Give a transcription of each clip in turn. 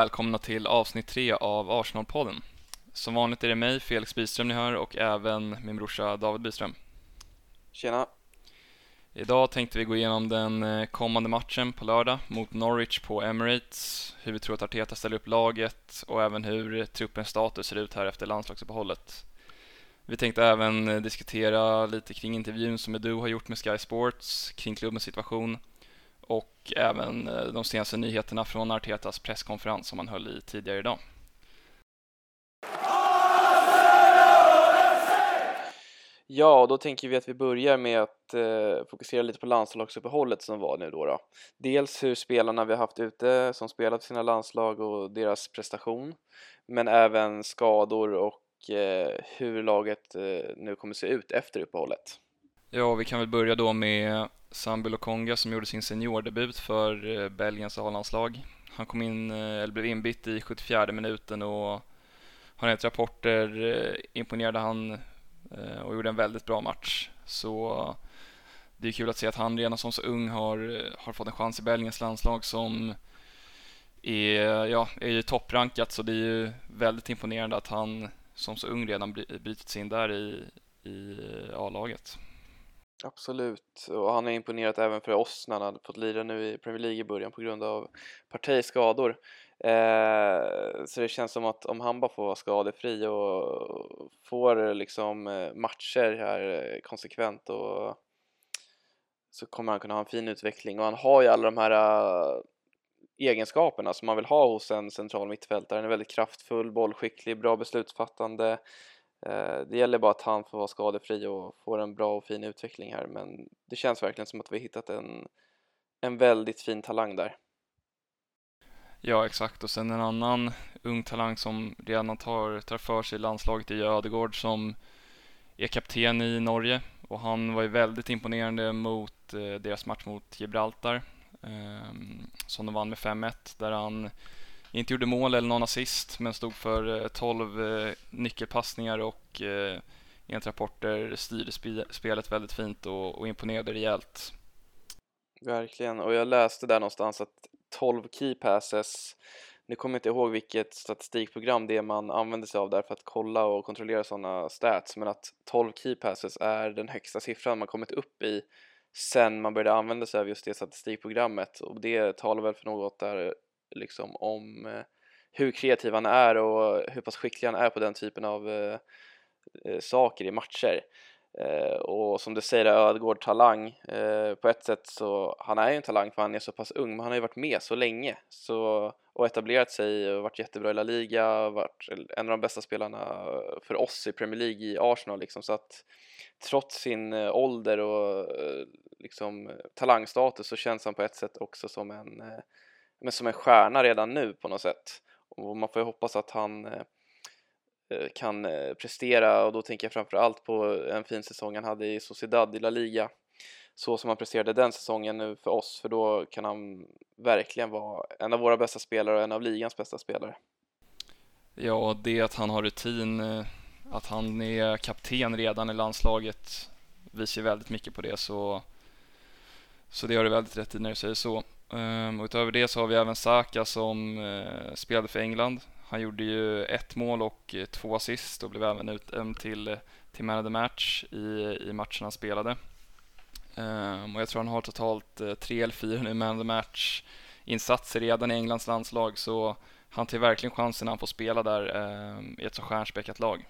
välkomna till avsnitt tre av Arsenal-podden. Som vanligt är det mig, Felix Byström, ni hör och även min brorsa David Byström. Tjena! Idag tänkte vi gå igenom den eh, kommande matchen på lördag mot Norwich på Emirates, hur vi tror att Arteta ställer upp laget och även hur truppens status ser ut här efter landslagsuppehållet. Vi tänkte även eh, diskutera lite kring intervjun som Edu har gjort med Sky Sports kring klubbens situation och även eh, de senaste nyheterna från Artetas presskonferens som han höll i tidigare idag. Ja, då tänker vi att vi börjar med att eh, fokusera lite på landslagsuppehållet som var nu då, då. Dels hur spelarna vi har haft ute som spelat sina landslag och deras prestation, men även skador och eh, hur laget eh, nu kommer se ut efter uppehållet. Ja, vi kan väl börja då med Sambi Lokonga som gjorde sin seniordebut för eh, Belgiens A-landslag. Han kom in, eh, eller blev inbytt i 74 minuten och har enligt rapporter eh, imponerade han och gjorde en väldigt bra match. Så det är kul att se att han redan som så ung har, har fått en chans i Belgiens landslag som är, ja, är ju topprankat så det är ju väldigt imponerande att han som så ung redan brutit sig in där i, i A-laget. Absolut, och han har imponerat även för oss när han hade fått lira nu i Premier League i början på grund av partiskador. Eh, så det känns som att om han bara får vara skadefri och får liksom eh, matcher här eh, konsekvent och så kommer han kunna ha en fin utveckling och han har ju alla de här eh, egenskaperna som man vill ha hos en central mittfältare. Han är väldigt kraftfull, bollskicklig, bra beslutsfattande Eh, det gäller bara att han får vara skadefri och får en bra och fin utveckling här men det känns verkligen som att vi hittat en, en väldigt fin talang där. Ja exakt och sen en annan ung talang som redan tar, tar för sig i landslaget är Ödegård som är kapten i Norge och han var ju väldigt imponerande mot eh, deras match mot Gibraltar eh, som de vann med 5-1 där han inte gjorde mål eller någon assist men stod för eh, 12 eh, nyckelpassningar och eh, enligt rapporter styrde spelet väldigt fint och, och imponerade rejält. Verkligen, och jag läste där någonstans att 12 key passes nu kommer jag inte ihåg vilket statistikprogram det är man använder sig av där för att kolla och kontrollera sådana stats men att 12 key passes är den högsta siffran man kommit upp i sen man började använda sig av just det statistikprogrammet och det talar väl för något där liksom om eh, hur kreativ han är och hur pass skicklig han är på den typen av eh, eh saker i matcher. Eh, och som du säger, Ödegård talang. Eh, på ett sätt så, han är ju en talang för han är så pass ung, men han har ju varit med så länge så, och etablerat sig och varit jättebra i La Liga, varit en av de bästa spelarna för oss i Premier League i Arsenal liksom, så att trots sin ålder och liksom talangstatus så känns han på ett sätt också som en men som en stjärna redan nu på något sätt. Och man får ju hoppas att han eh, eh, kan eh, prestera och då tänker jag framför allt på en fin säsong han hade i Sociedad i La Liga så som han presterade den säsongen nu för oss för då kan han verkligen vara en av våra bästa spelare och en av ligans bästa spelare. Ja, det att han har rutin, att han är kapten redan i landslaget visar väldigt mycket på det så, så det har du väldigt rätt i när du säger så. Um, och utöver det så har vi även Saka som uh, spelade för England. Han gjorde ju ett mål och eh, två assist och blev även utnämnd till, eh, till man of the match i, i matchen han spelade. Um, och jag tror han har totalt uh, tre eller fyra nu man of the match insatser redan i Englands landslag så han tar verkligen chansen när han får spela där um, i ett så stjärnspäckat lag.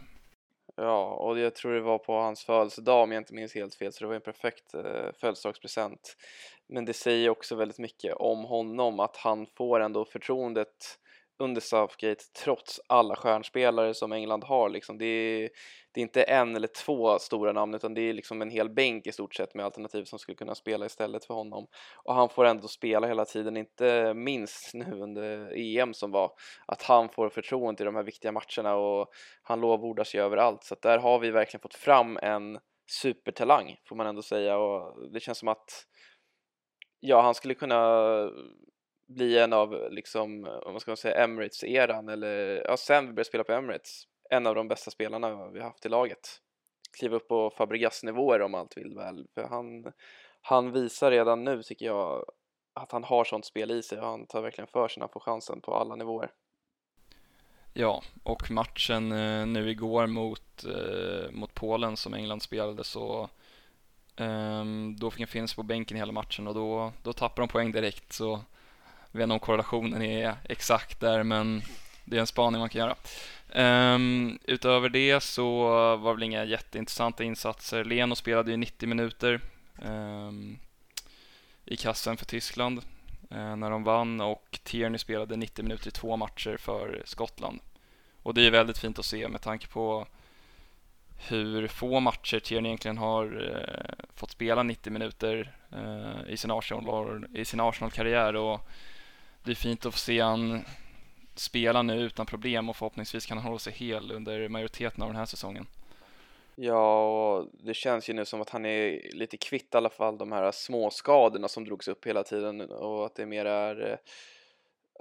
Ja, och jag tror det var på hans födelsedag om jag inte minns helt fel, så det var en perfekt eh, födelsedagspresent. Men det säger också väldigt mycket om honom, att han får ändå förtroendet under Southgate trots alla stjärnspelare som England har. Liksom. Det, är, det är inte en eller två stora namn utan det är liksom en hel bänk i stort sett med alternativ som skulle kunna spela istället för honom. Och han får ändå spela hela tiden, inte minst nu under EM som var, att han får förtroende i de här viktiga matcherna och han lovordas ju överallt. Så att där har vi verkligen fått fram en supertalang får man ändå säga och det känns som att ja, han skulle kunna bli en av, liksom, vad ska man säga, Emirates-eran eller ja, sen vi började spela på Emirates, en av de bästa spelarna vi haft i laget. Kliva upp på Fabregas-nivåer om allt vill väl, för han, han visar redan nu tycker jag att han har sånt spel i sig och han tar verkligen för sig när han får chansen på alla nivåer. Ja, och matchen eh, nu igår mot, eh, mot Polen som England spelade så ehm, då fick han finnas på bänken hela matchen och då, då tappar de poäng direkt. Så jag vet inte om korrelationen är exakt där, men det är en spaning man kan göra. Um, utöver det så var det väl inga jätteintressanta insatser. Leno spelade ju 90 minuter um, i kassen för Tyskland uh, när de vann och Tierney spelade 90 minuter i två matcher för Skottland. Och det är väldigt fint att se med tanke på hur få matcher Tierney egentligen har uh, fått spela 90 minuter uh, i sin Arsenal-karriär. Arsenal och det är fint att få se han spela nu utan problem och förhoppningsvis kan han hålla sig hel under majoriteten av den här säsongen. Ja, det känns ju nu som att han är lite kvitt i alla fall de här små skadorna som drogs upp hela tiden och att det mer är eh,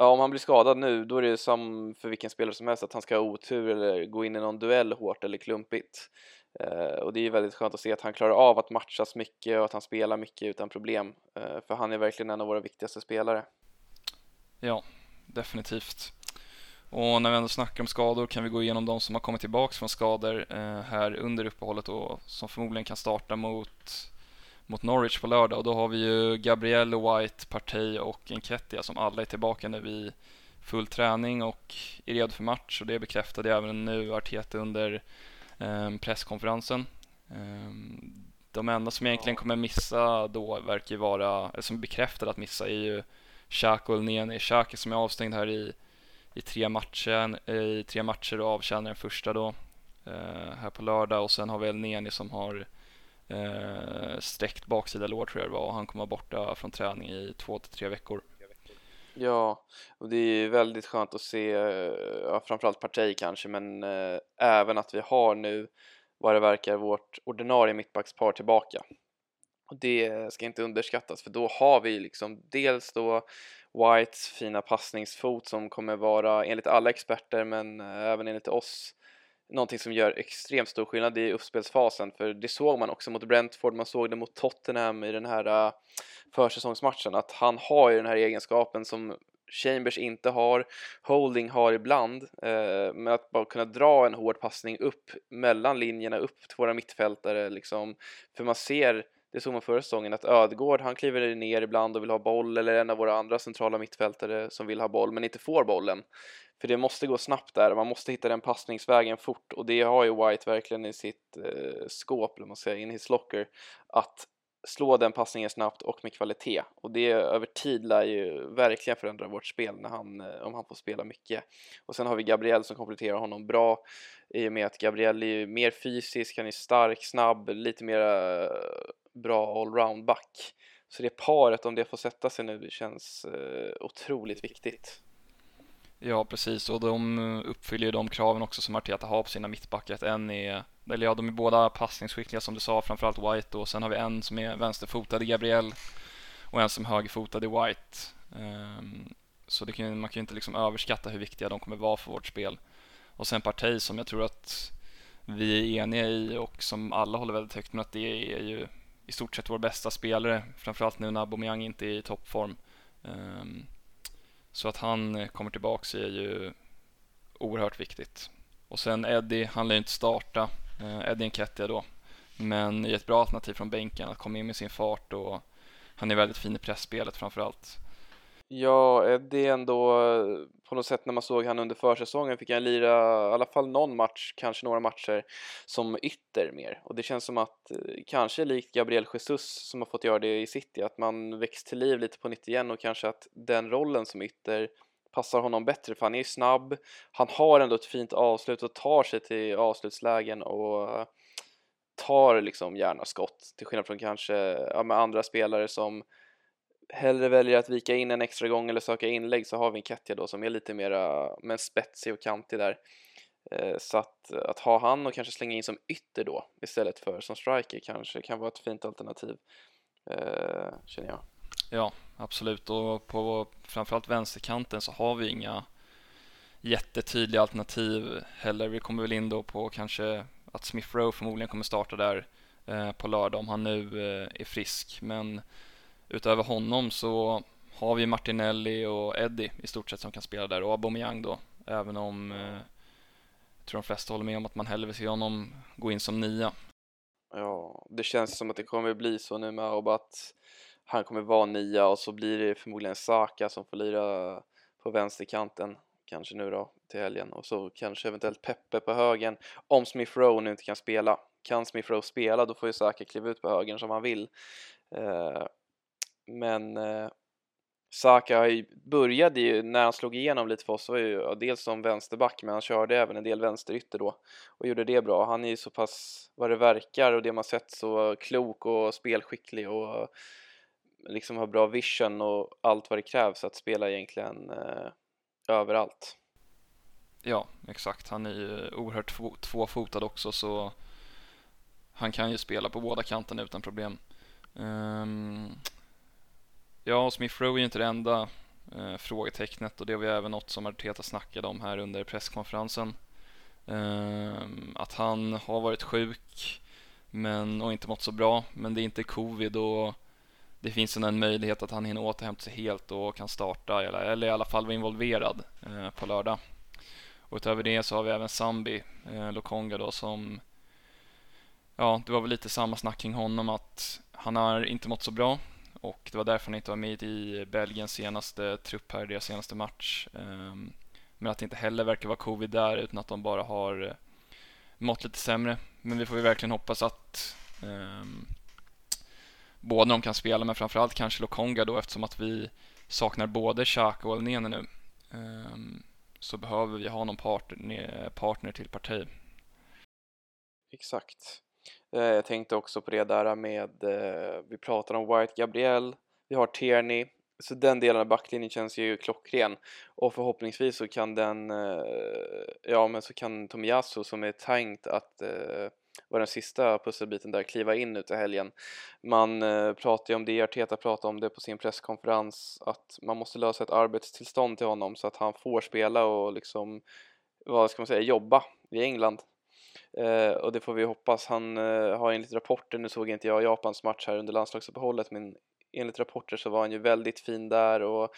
Ja, om han blir skadad nu, då är det som för vilken spelare som helst att han ska ha otur eller gå in i någon duell hårt eller klumpigt. Eh, och det är väldigt skönt att se att han klarar av att matchas mycket och att han spelar mycket utan problem. Eh, för han är verkligen en av våra viktigaste spelare. Ja, definitivt. Och när vi ändå snackar om skador kan vi gå igenom de som har kommit tillbaka från skador eh, här under uppehållet och som förmodligen kan starta mot, mot Norwich på lördag. Och då har vi ju Gabriel, White, Partey och Enketia som alla är tillbaka nu i full träning och är redo för match. Och det bekräftade även nu Arteta under eh, presskonferensen. Eh, de enda som egentligen kommer missa då verkar ju vara, eller som bekräftade att missa är ju Xhaka och Elneni, Xhaka som är avstängd här i, i, tre, matcher, eh, i tre matcher och avtjänar den första då eh, här på lördag och sen har vi Elneni som har eh, sträckt baksida lår tror jag det var och han kommer vara borta från träning i två till tre veckor. Ja, och det är väldigt skönt att se, ja, framförallt Partey kanske, men eh, även att vi har nu vad det verkar vårt ordinarie mittbackspar tillbaka. Och det ska inte underskattas för då har vi liksom dels då Whites fina passningsfot som kommer vara enligt alla experter men eh, även enligt oss någonting som gör extremt stor skillnad i uppspelsfasen. För det såg man också mot Brentford, man såg det mot Tottenham i den här eh, försäsongsmatchen att han har ju den här egenskapen som Chambers inte har, Holding har ibland, eh, men att bara kunna dra en hård passning upp mellan linjerna, upp till våra mittfältare liksom, för man ser det såg man förra säsongen att Ödegård han kliver ner ibland och vill ha boll eller en av våra andra centrala mittfältare som vill ha boll men inte får bollen. För det måste gå snabbt där, man måste hitta den passningsvägen fort och det har ju White verkligen i sitt eh, skåp, eller man säga, in his locker, att slå den passningen snabbt och med kvalitet och det över tid lär ju verkligen förändra vårt spel när han, eh, om han får spela mycket. Och sen har vi Gabriel som kompletterar honom bra i och med att Gabriel är mer fysisk, han är stark, snabb, lite mer bra allround back. Så det paret, om det får sätta sig nu, känns eh, otroligt viktigt. Ja, precis, och de eh, uppfyller ju de kraven också som Arteta har på sina mittbackar. Att en är, eller ja, de är båda passningsskickliga som du sa, framförallt White och sen har vi en som är vänsterfotad i Gabriel och en som är högerfotad i White. Um, så det kan, man kan ju inte liksom överskatta hur viktiga de kommer vara för vårt spel. Och sen Partey som jag tror att vi är eniga i och som alla håller väldigt högt men att det är ju i stort sett vår bästa spelare, framförallt nu när Aubameyang inte är i toppform. Um, så att han kommer tillbaks är ju oerhört viktigt. Och sen Eddie, han lär ju inte starta, uh, Eddie Enketia då, men är ett bra alternativ från bänken att komma in med sin fart och han är väldigt fin i pressspelet framförallt. Ja, eh, det är ändå eh, på något sätt när man såg han under försäsongen fick han lira i alla fall någon match, kanske några matcher som ytter mer. Och det känns som att eh, kanske likt Gabriel Jesus som har fått göra det i City att man väcks till liv lite på nytt igen och kanske att den rollen som ytter passar honom bättre för han är ju snabb, han har ändå ett fint avslut och tar sig till avslutslägen och tar liksom gärna skott till skillnad från kanske ja, med andra spelare som hellre väljer att vika in en extra gång eller söka inlägg så har vi en Ketja då som är lite mera men spetsig och kantig där. Eh, så att, att ha han och kanske slänga in som ytter då istället för som striker kanske kan vara ett fint alternativ eh, känner jag. Ja, absolut och på framförallt vänsterkanten så har vi inga jättetydliga alternativ heller. Vi kommer väl in då på kanske att Smith Rowe förmodligen kommer starta där eh, på lördag om han nu eh, är frisk men utöver honom så har vi Martinelli och Eddie i stort sett som kan spela där och Aubameyang då. Även om eh, jag tror de flesta håller med om att man hellre vill se honom gå in som nia. Ja, det känns som att det kommer bli så nu med Auba att han kommer vara nia och så blir det förmodligen Saka som får lira på vänsterkanten kanske nu då till helgen och så kanske eventuellt Peppe på högen om Smith Rowe nu inte kan spela. Kan Smith Rowe spela då får ju Saka kliva ut på högen som han vill. Eh, men eh, Saka började ju, när han slog igenom lite för oss, var ju ja, dels som vänsterback men han körde även en del vänsterytter då och gjorde det bra. Han är ju så pass, vad det verkar och det man sett, så klok och spelskicklig och liksom har bra vision och allt vad det krävs att spela egentligen eh, överallt. Ja, exakt. Han är ju oerhört tvåfotad också så han kan ju spela på båda kanterna utan problem. Um, ja, Smith Rowe är ju inte det enda eh, frågetecknet och det var ju även något som Arteta snackade om här under presskonferensen. Eh, att han har varit sjuk men, och inte mått så bra, men det är inte covid och det finns en möjlighet att han hinner återhämta sig helt och kan starta eller, eller i alla fall vara involverad eh, på lördag. Och utöver det så har vi även Zambi eh, Lokonga då som ja, det var väl lite samma snack kring honom att han har inte mått så bra och det var därför han inte var med i Belgiens senaste trupp här, deras senaste match. Ehm, men att det inte heller verkar vara covid där utan att de bara har eh, mått lite sämre. Men vi får ju verkligen hoppas att um, båda de kan spela, men framförallt kanske Lokonga då eftersom att vi saknar både Xhaka och Elneny nu. Um, så behöver vi ha någon partner, partner till parti. Exakt. Eh, jag tänkte också på det där med, eh, vi pratar om White Gabriel, vi har Tierney, så den delen av backlinjen känns ju klockren och förhoppningsvis så kan den, eh, ja men så kan Tomiyasu som är tänkt att vara den sista pusselbiten där kliva in ut i helgen. Man pratar ju om det, Arteta pratade om det på sin presskonferens att man måste lösa ett arbetstillstånd till honom så att han får spela och liksom, vad ska man säga, jobba i England. Eh, och det får vi hoppas. Han eh, har enligt rapporter, nu såg inte jag Japans match här under landslagsuppehållet, men enligt rapporter så var han ju väldigt fin där och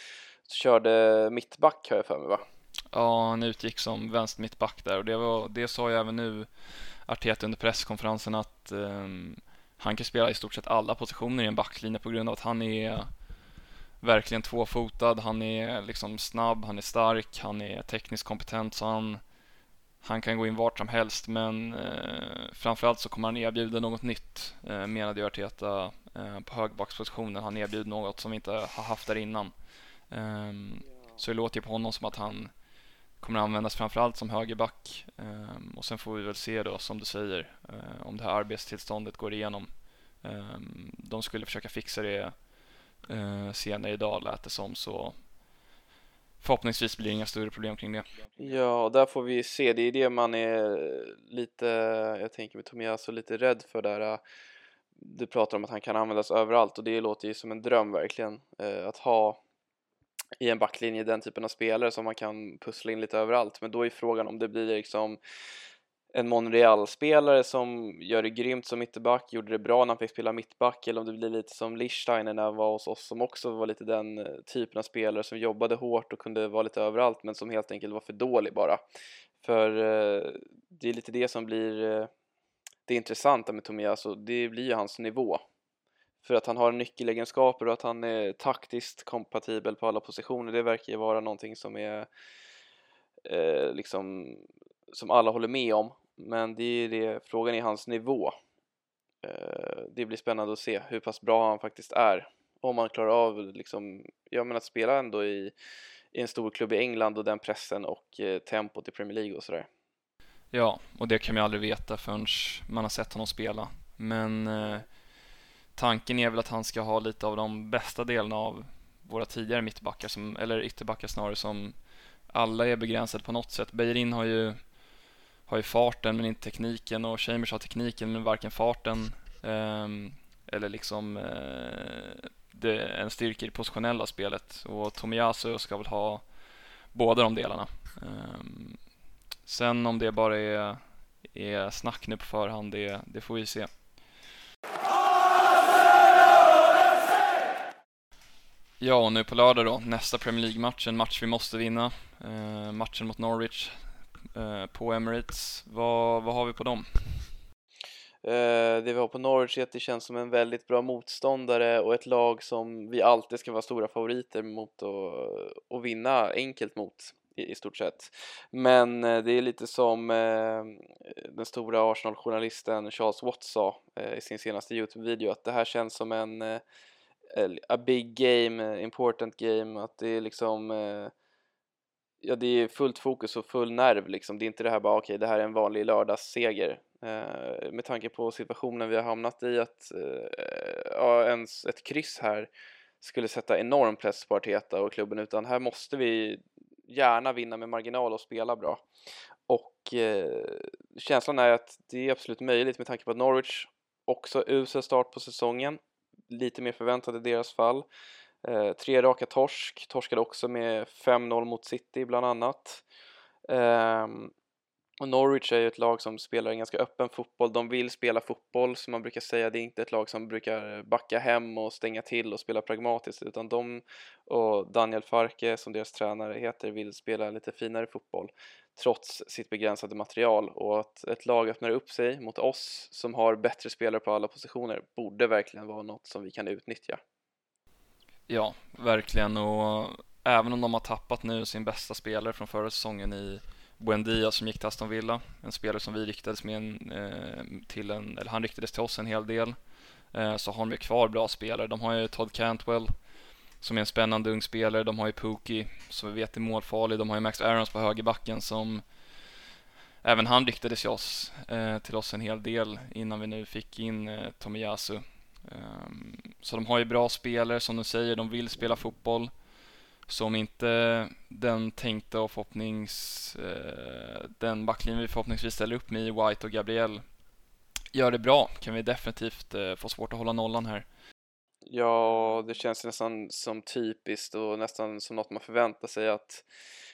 körde mittback har jag för mig va? Ja, han utgick som vänster mittback där och det, var, det sa ju även nu Arteta under presskonferensen att eh, han kan spela i stort sett alla positioner i en backlinje på grund av att han är verkligen tvåfotad, han är liksom snabb, han är stark, han är tekniskt kompetent så han han kan gå in vart som helst men eh, framförallt så kommer han erbjuda något nytt eh, menade Arteta eh, på högbackspositionen. Han erbjuder något som vi inte har haft där innan. Eh, så det låter ju på honom som att han kommer användas framförallt som högerback eh, och sen får vi väl se då som du säger eh, om det här arbetstillståndet går igenom. Ehm, de skulle försöka fixa det eh, senare idag lät det som så förhoppningsvis blir det inga större problem kring det. Ja, och där får vi se. Det är det man är lite, jag tänker med Tomiasso, lite rädd för där. Äh, du pratar om att han kan användas överallt och det låter ju som en dröm verkligen. Äh, att ha i en backlinje den typen av spelare som man kan pussla in lite överallt. Men då är frågan om det blir liksom en Monreal-spelare som gör det grymt som mittback, gjorde det bra när han fick spela mittback eller om det blir lite som Lichsteiner när han var hos oss som också var lite den eh, typen av spelare som jobbade hårt och kunde vara lite överallt men som helt enkelt var för dålig bara. För eh, det är lite det som blir eh, det intressanta med Tomiasso, det blir ju hans nivå. För att han har nyckelegenskaper och att han är taktiskt kompatibel på alla positioner, det verkar ju vara någonting som är eh, liksom som alla håller med om men det är det, frågan är hans nivå. Eh, det blir spännande att se hur pass bra han faktiskt är. Om han klarar av liksom, ja men att spela ändå i, i en stor klubb i England och den pressen och eh, tempot i Premier League och sådär. Ja, och det kan man aldrig veta förrän man har sett honom spela. Men eh, tanken är väl att han ska ha lite av de bästa delarna av våra tidigare mittbackar, som, eller ytterbackar snarare, som alla är begränsade på något sätt. Beirin har ju har ju farten men inte tekniken och Chambers har tekniken men varken farten um, eller liksom uh, det, en styrka i det positionella spelet och Tomiyasu ska väl ha båda de delarna. Um, sen om det bara är, är snack nu på förhand, det, det får vi se. Ja, och nu på lördag då, nästa Premier League-match, en match vi måste vinna. Eh, matchen mot Norwich Eh, på Emirates. Vad, vad har vi på dem? Eh, det vi har på Norwich är att det känns som en väldigt bra motståndare och ett lag som vi alltid ska vara stora favoriter mot och, och vinna enkelt mot i, i stort sett. Men eh, det är lite som eh, den stora Arsenal-journalisten Charles Watt sa eh, i sin senaste Youtube-video att det här känns som en eh, a big game, eh, important game, att det är liksom eh, ja, det är fullt fokus och full nerv liksom. Det är inte det här bara okej, okay, det här är en vanlig lördagsseger. Eh, med tanke på situationen vi har hamnat i att eh, ja, ens ett kryss här skulle sätta enorm press på Arteta och klubben utan här måste vi gärna vinna med marginal och spela bra. Och eh, känslan är att det är absolut möjligt med tanke på att Norwich också usel start på säsongen. Lite mer förväntat i deras fall. Eh, tre raka torsk, torskade också med 5-0 mot City bland annat. Eh, och Norwich är ju ett lag som spelar en ganska öppen fotboll. De vill spela fotboll som man brukar säga. Det är inte ett lag som brukar backa hem och stänga till och spela pragmatiskt utan de och Daniel Farke som deras tränare heter vill spela lite finare fotboll trots sitt begränsade material och att ett lag öppnar upp sig mot oss som har bättre spelare på alla positioner borde verkligen vara något som vi kan utnyttja. Ja, verkligen och även om de har tappat nu sin bästa spelare från förra säsongen i Buendia som gick till Aston Villa, en spelare som vi riktades med en, eh, till en, eller han riktades till oss en hel del, eh, så har de ju kvar bra spelare. De har ju Todd Cantwell som är en spännande ung spelare. De har ju Pookie som vi vet är målfarlig. De har ju Max Aarons på högerbacken som även han riktades till oss, eh, till oss en hel del innan vi nu fick in eh, Tomiyasu. Ehm, så de har ju bra spelare som du säger, de vill spela fotboll. Så om inte den tänkta och förhoppnings, eh, den backlinjen vi förhoppningsvis ställer upp med i White och Gabriel gör det bra kan vi definitivt eh, få svårt att hålla nollan här. Ja, det känns nästan som typiskt och nästan som något man förväntar sig att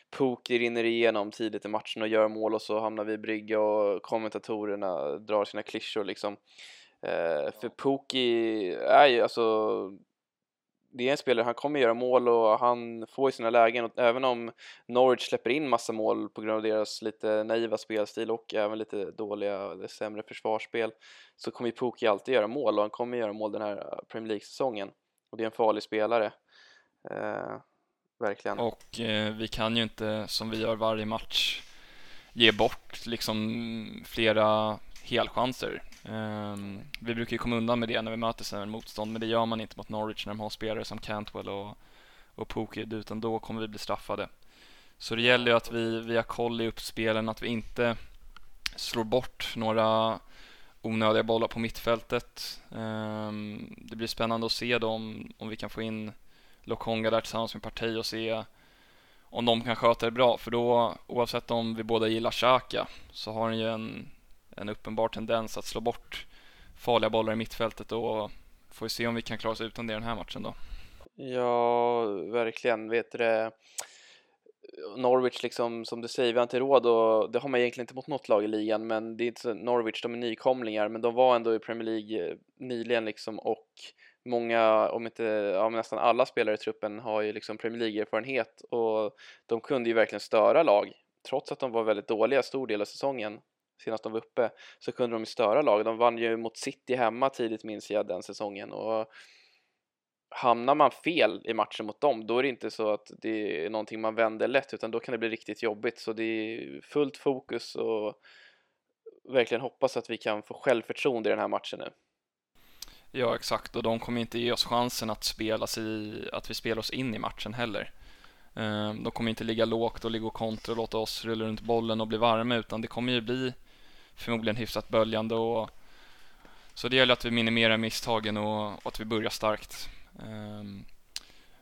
Poker rinner igenom tidigt i matchen och gör mål och så hamnar vi i brygga och kommentatorerna drar sina klyschor liksom. Eh, för Pookie är ju alltså det är en spelare, han kommer göra mål och han får ju sina lägen och även om Norwich släpper in massa mål på grund av deras lite naiva spelstil och även lite dåliga eller sämre försvarsspel så kommer ju Pookie alltid göra mål och han kommer göra mål den här Premier League-säsongen och det är en farlig spelare. Eh, verkligen. Och eh, vi kan ju inte, som vi gör varje match, ge bort liksom flera helchanser. Um, vi brukar ju komma undan med det när vi möter sämre motstånd, men det gör man inte mot Norwich när de har spelare som Cantwell och, och Pukid, utan då kommer vi bli straffade. Så det gäller ju att vi, vi har koll i uppspelen, att vi inte slår bort några onödiga bollar på mittfältet. Um, det blir spännande att se då om, om vi kan få in Lokonga där tillsammans med Parti och se om de kan sköta det bra, för då oavsett om vi båda gillar Xhaka så har han ju en en uppenbar tendens att slå bort farliga bollar i mittfältet och får vi se om vi kan klara oss utan det den här matchen då. Ja, verkligen. Vet du det? Norwich liksom, som du säger, vi har inte råd och det har man egentligen inte mot något lag i ligan, men det är inte så, Norwich, de är nykomlingar, men de var ändå i Premier League eh, nyligen liksom och många, om inte, ja nästan alla spelare i truppen har ju liksom Premier League-erfarenhet och de kunde ju verkligen störa lag, trots att de var väldigt dåliga stor del av säsongen senast de var uppe så kunde de ju störa lag. De vann ju mot City hemma tidigt minns jag den säsongen och hamnar man fel i matchen mot dem då är det inte så att det är någonting man vänder lätt utan då kan det bli riktigt jobbigt så det är fullt fokus och verkligen hoppas att vi kan få självförtroende i den här matchen nu. Ja exakt och de kommer inte ge oss chansen att, spela sig, att vi spelar oss in i matchen heller. Ehm, de kommer inte ligga lågt och ligga och kontra och låta oss rulla runt bollen och bli varma utan det kommer ju bli förmodligen hyfsat böljande och så det gäller att vi minimerar misstagen och, och att vi börjar starkt. Um,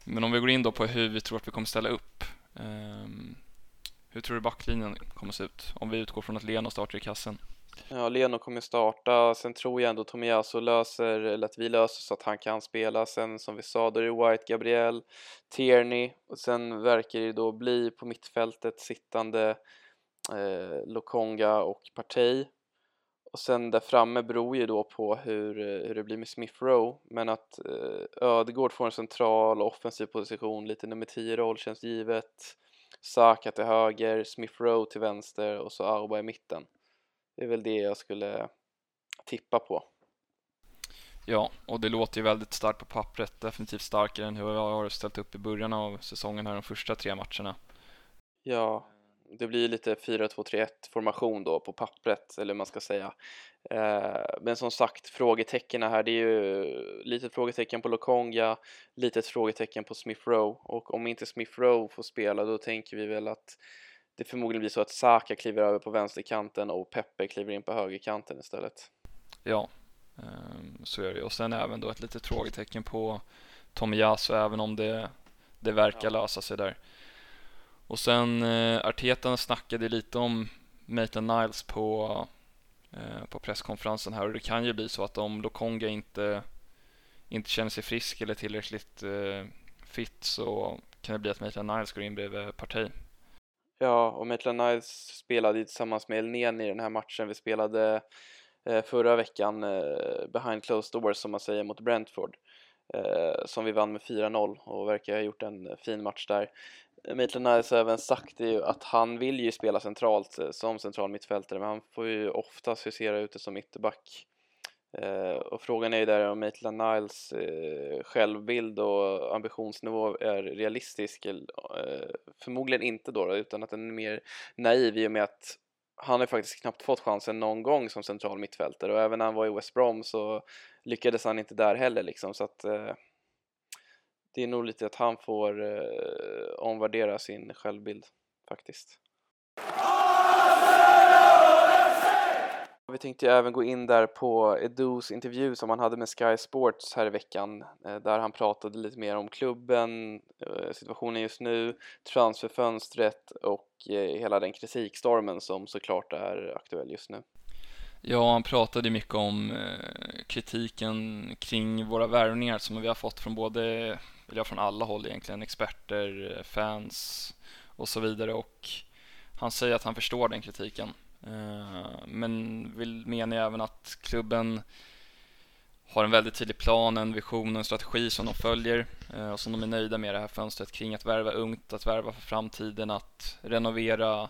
men om vi går in då på hur vi tror att vi kommer ställa upp. Um, hur tror du backlinjen kommer se ut om vi utgår från att Leno startar i kassen? Ja, Leno kommer starta. Sen tror jag ändå Tomiyasu löser, eller att vi löser så att han kan spela. Sen som vi sa, då är det White, Gabriel, Tierney och sen verkar det då bli på mittfältet sittande eh, Lokonga och Partey. och sen där framme beror ju då på hur, hur det blir med Smith Rowe men att eh, Ödegård får en central offensiv position, lite nummer 10-roll känns givet. Saka till höger, Smith Rowe till vänster och så Auba i mitten. Det är väl det jag skulle tippa på. Ja, och det låter ju väldigt starkt på pappret. Definitivt starkare än hur jag har ställt upp i början av säsongen här de första tre matcherna. Ja, det blir lite 4-2-3-1 formation då på pappret, eller hur man ska säga. Eh, men som sagt, frågetecken här, det är ju litet frågetecken på Lokonga, litet frågetecken på Smith Rowe och om inte Smith Rowe får spela då tänker vi väl att det förmodligen blir så att Saka kliver över på vänsterkanten och Peppe kliver in på högerkanten istället. Ja, ehm, så är det och sen även då ett litet frågetecken på Tomiyasu även om det, det verkar lösa sig där. Och sen eh, Arteta snackade lite om Maitland Niles på, eh, på presskonferensen här och det kan ju bli så att om Lokonga inte, inte känner sig frisk eller tillräckligt eh, fit så kan det bli att Maitland Niles går in bredvid Partey. Ja, och Maitland Niles spelade ju tillsammans med Elneny i den här matchen. Vi spelade eh, förra veckan eh, behind closed doors som man säger mot Brentford eh, Eh, som vi vann med 4-0 och verkar ha gjort en fin match där. Maitland Niles har även sagt ju att han vill ju spela centralt eh, som central mittfältare men han får ju oftast husera ute som ytterback. Eh, och frågan är ju där om Maitland Niles eh, självbild och ambitionsnivå är realistisk. Eh, förmodligen inte då, då, utan att den är mer naiv i och med att han har faktiskt knappt fått chansen någon gång som central mittfältare och även när han var i West Brom så lyckades han inte där heller liksom så att eh, det är nog lite att han får eh, omvärdera sin självbild faktiskt. Vi tänkte även gå in där på Edus intervju som han hade med Sky Sports här i veckan eh, där han pratade lite mer om klubben, eh, situationen just nu, transferfönstret och eh, hela den kritikstormen som såklart är aktuell just nu. Ja, han pratade mycket om kritiken kring våra värvningar som vi har fått från både ja, från alla håll egentligen, experter, fans och så vidare och han säger att han förstår den kritiken. Eh, men vill menar även att klubben har en väldigt tydlig plan, en vision, och en strategi som de följer eh, och som de är nöjda med det här fönstret kring att värva ungt, att värva för framtiden, att renovera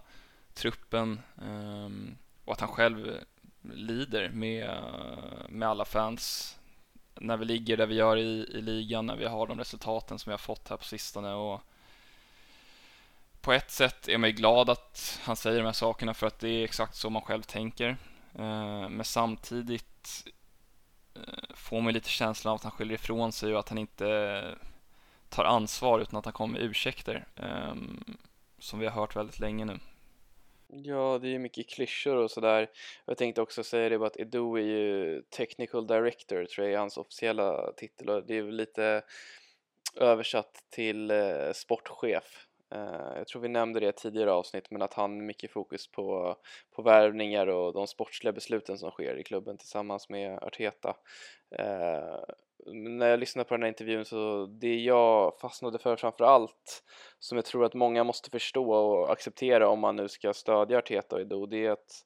truppen ehm, och att han själv lider med, med alla fans när vi ligger där vi gör i, i ligan, när vi har de resultaten som vi har fått här på sistone. Och på ett sätt är man ju glad att han säger de här sakerna för att det är exakt så man själv tänker. Eh, men samtidigt eh, får man lite känslan av att han skyller ifrån sig och att han inte tar ansvar utan att han kommer med ursäkter. Ehm, som vi har hört väldigt länge nu. Ja, det är ju mycket klyschor och sådär. Jag tänkte också säga det bara att Edo är ju Technical Director, tror jag är hans officiella titel och det är väl lite översatt till eh, sportchef. Eh, jag tror vi nämnde det i tidigare avsnitt, men att han har mycket fokus på, på värvningar och de sportsliga besluten som sker i klubben tillsammans med Arteta. Eh, när jag lyssnade på den här intervjun så det jag fastnade för framför allt som jag tror att många måste förstå och acceptera om man nu ska stödja Arteta och Edo det är att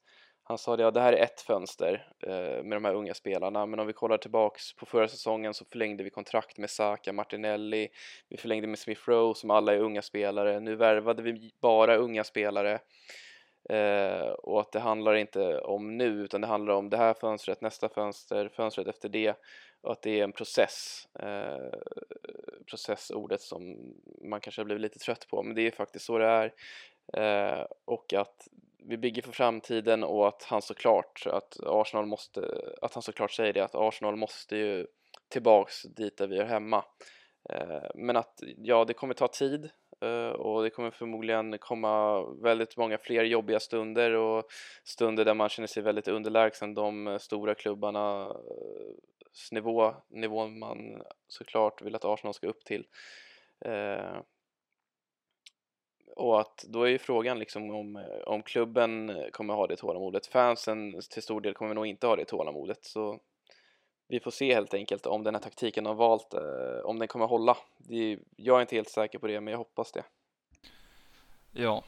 han sa det, ja det här är ett fönster eh, med de här unga spelarna men om vi kollar tillbaks på förra säsongen så förlängde vi kontrakt med Saka, Martinelli, vi förlängde med Smith Rowe som alla är unga spelare, nu värvade vi bara unga spelare eh, och att det handlar inte om nu utan det handlar om det här fönstret, nästa fönster, fönstret efter det och att det är en process, eh, processordet som man kanske har blivit lite trött på men det är faktiskt så det är eh, och att vi bygger för framtiden och att han såklart att Arsenal måste, att han såklart säger det att Arsenal måste ju tillbaks dit där vi är hemma. Eh, men att ja, det kommer ta tid eh, och det kommer förmodligen komma väldigt många fler jobbiga stunder och stunder där man känner sig väldigt underlägsen de stora klubbarnas eh, nivå, nivån man såklart vill att Arsenal ska upp till. Och att då är ju frågan liksom om, eh, om klubben eh, kommer ha det tålamodet. Fansen till stor del kommer nog inte ha det tålamodet. Så vi får se helt enkelt om den här taktiken de har valt, eh, om den kommer hålla. Det, jag är inte helt säker på det, men jag hoppas det. Ja,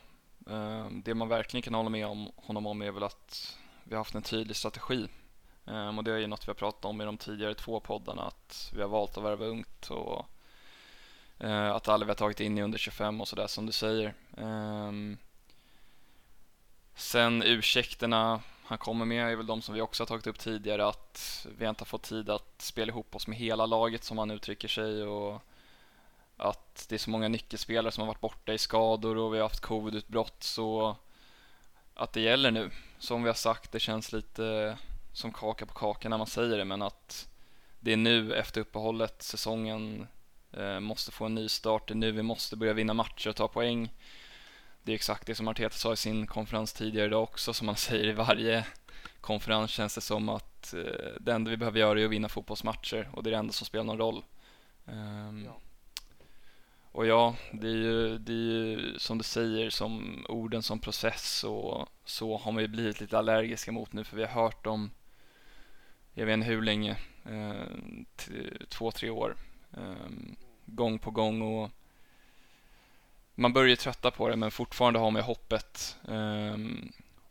det man verkligen kan hålla med om honom om är väl att vi har haft en tydlig strategi. Och det är ju något vi har pratat om i de tidigare två poddarna att vi har valt att värva ungt och Eh, att alla vi har tagit in är under 25 och sådär som du säger. Ehm, sen ursäkterna han kommer med är väl de som vi också har tagit upp tidigare att vi inte har fått tid att spela ihop oss med hela laget som han uttrycker sig och att det är så många nyckelspelare som har varit borta i skador och vi har haft covidutbrott så att det gäller nu. Som vi har sagt, det känns lite som kaka på kaka när man säger det men att det är nu efter uppehållet säsongen måste få en ny start. Det är nu vi måste börja vinna matcher och ta poäng. Det är exakt det som Arteta sa i sin konferens tidigare idag också som man säger i varje konferens känns det som att eh, det enda vi behöver göra är att vinna fotbollsmatcher och det är det enda som spelar någon roll. Um, ja. Och ja, det är, ju, det är ju som du säger, som orden som process och så har man ju blivit lite allergiska mot nu för vi har hört dem, jag vet inte hur länge, eh, två, tre år, eh, gång på gång och man börjar trötta på det men fortfarande har man hoppet eh,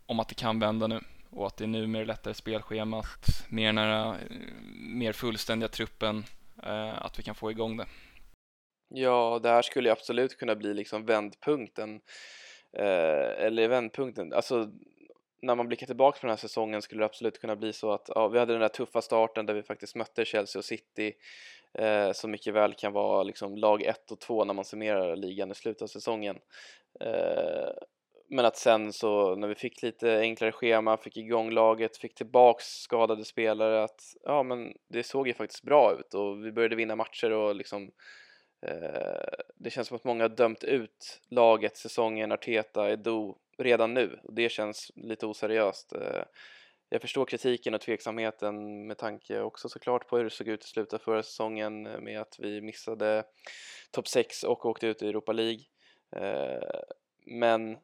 om att det kan vända nu och att det är nu med det lättare spelschemat, mer nära, eh, mer fullständiga truppen, eh, att vi kan få igång det. Ja, det här skulle absolut kunna bli liksom vändpunkten. Eh, eller vändpunkten, alltså när man blickar tillbaka på den här säsongen skulle det absolut kunna bli så att ja, vi hade den där tuffa starten där vi faktiskt mötte Chelsea och City eh, som mycket väl kan vara liksom lag 1 och 2 när man summerar ligan i slutet av säsongen. Eh, men att sen så när vi fick lite enklare schema, fick igång laget, fick tillbaks skadade spelare att ja men det såg ju faktiskt bra ut och vi började vinna matcher och liksom Eh, det känns som att många har dömt ut laget, säsongen, Arteta, Edo redan nu och det känns lite oseriöst. Eh, jag förstår kritiken och tveksamheten med tanke också såklart på hur det såg ut i slutet av förra säsongen eh, med att vi missade topp 6 och åkte ut i Europa League. Eh, men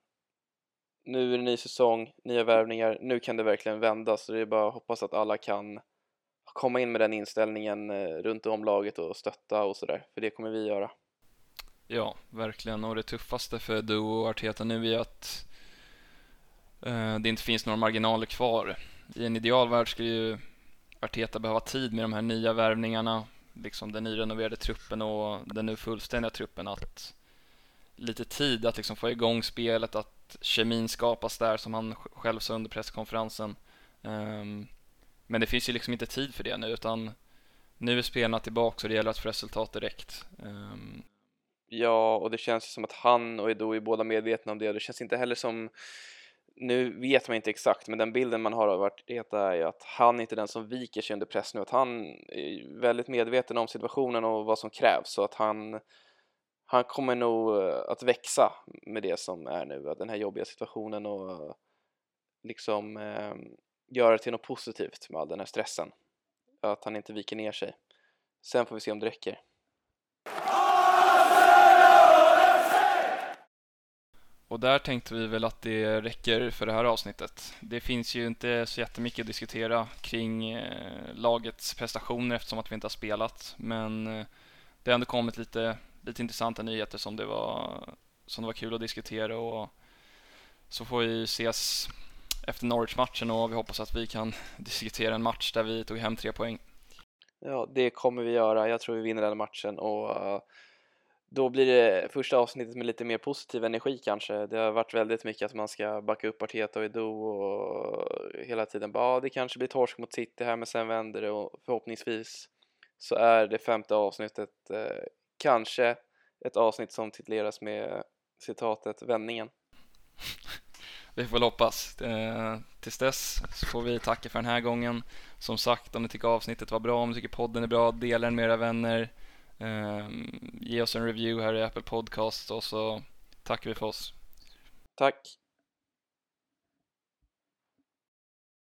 nu är det ny säsong, nya värvningar, nu kan det verkligen vända så det är bara att hoppas att alla kan komma in med den inställningen eh, runt om laget och stötta och sådär, för det kommer vi göra. Ja, verkligen. Och det tuffaste för Duo och Arteta nu är att eh, det inte finns några marginaler kvar. I en idealvärld skulle ju Arteta behöva tid med de här nya värvningarna, liksom den nyrenoverade truppen och den nu fullständiga truppen att lite tid att liksom få igång spelet, att kemin skapas där som han själv sa under presskonferensen. Um, men det finns ju liksom inte tid för det nu utan nu är spelarna tillbaka och det gäller att få resultat direkt. Um... Ja, och det känns som att han och Edo är båda medvetna om det. och Det känns inte heller som nu vet man inte exakt, men den bilden man har av Arteta är ju att han inte är den som viker sig under press nu, att han är väldigt medveten om situationen och vad som krävs så att han, han kommer nog eh, att växa med det som är nu, den här jobbiga situationen och liksom eh, göra det till något positivt med all den här stressen. Att han inte viker ner sig. Sen får vi se om det räcker. Och där tänkte vi väl att det räcker för det här avsnittet. Det finns ju inte så jättemycket att diskutera kring eh, lagets prestationer eftersom att vi inte har spelat. Men eh, det har ändå kommit lite, lite intressanta nyheter som det, var, som det var kul att diskutera och så får vi ses efter Norwich-matchen och vi hoppas att vi kan diskutera en match där vi tog hem tre poäng. Ja, det kommer vi göra. Jag tror vi vinner den matchen och uh, då blir det första avsnittet med lite mer positiv energi kanske. Det har varit väldigt mycket att man ska backa upp Arteta och Edo och hela tiden bara, ah, det kanske blir torsk mot City här men sen vänder det och förhoppningsvis så är det femte avsnittet eh, kanske ett avsnitt som tituleras med citatet vändningen. vi får väl hoppas. Eh, tills dess så får vi tacka för den här gången. Som sagt, om ni tycker avsnittet var bra, om ni tycker podden är bra, dela den med era vänner. Ehm, ge oss en review här i Apple Podcast och så tackar vi för oss. Tack.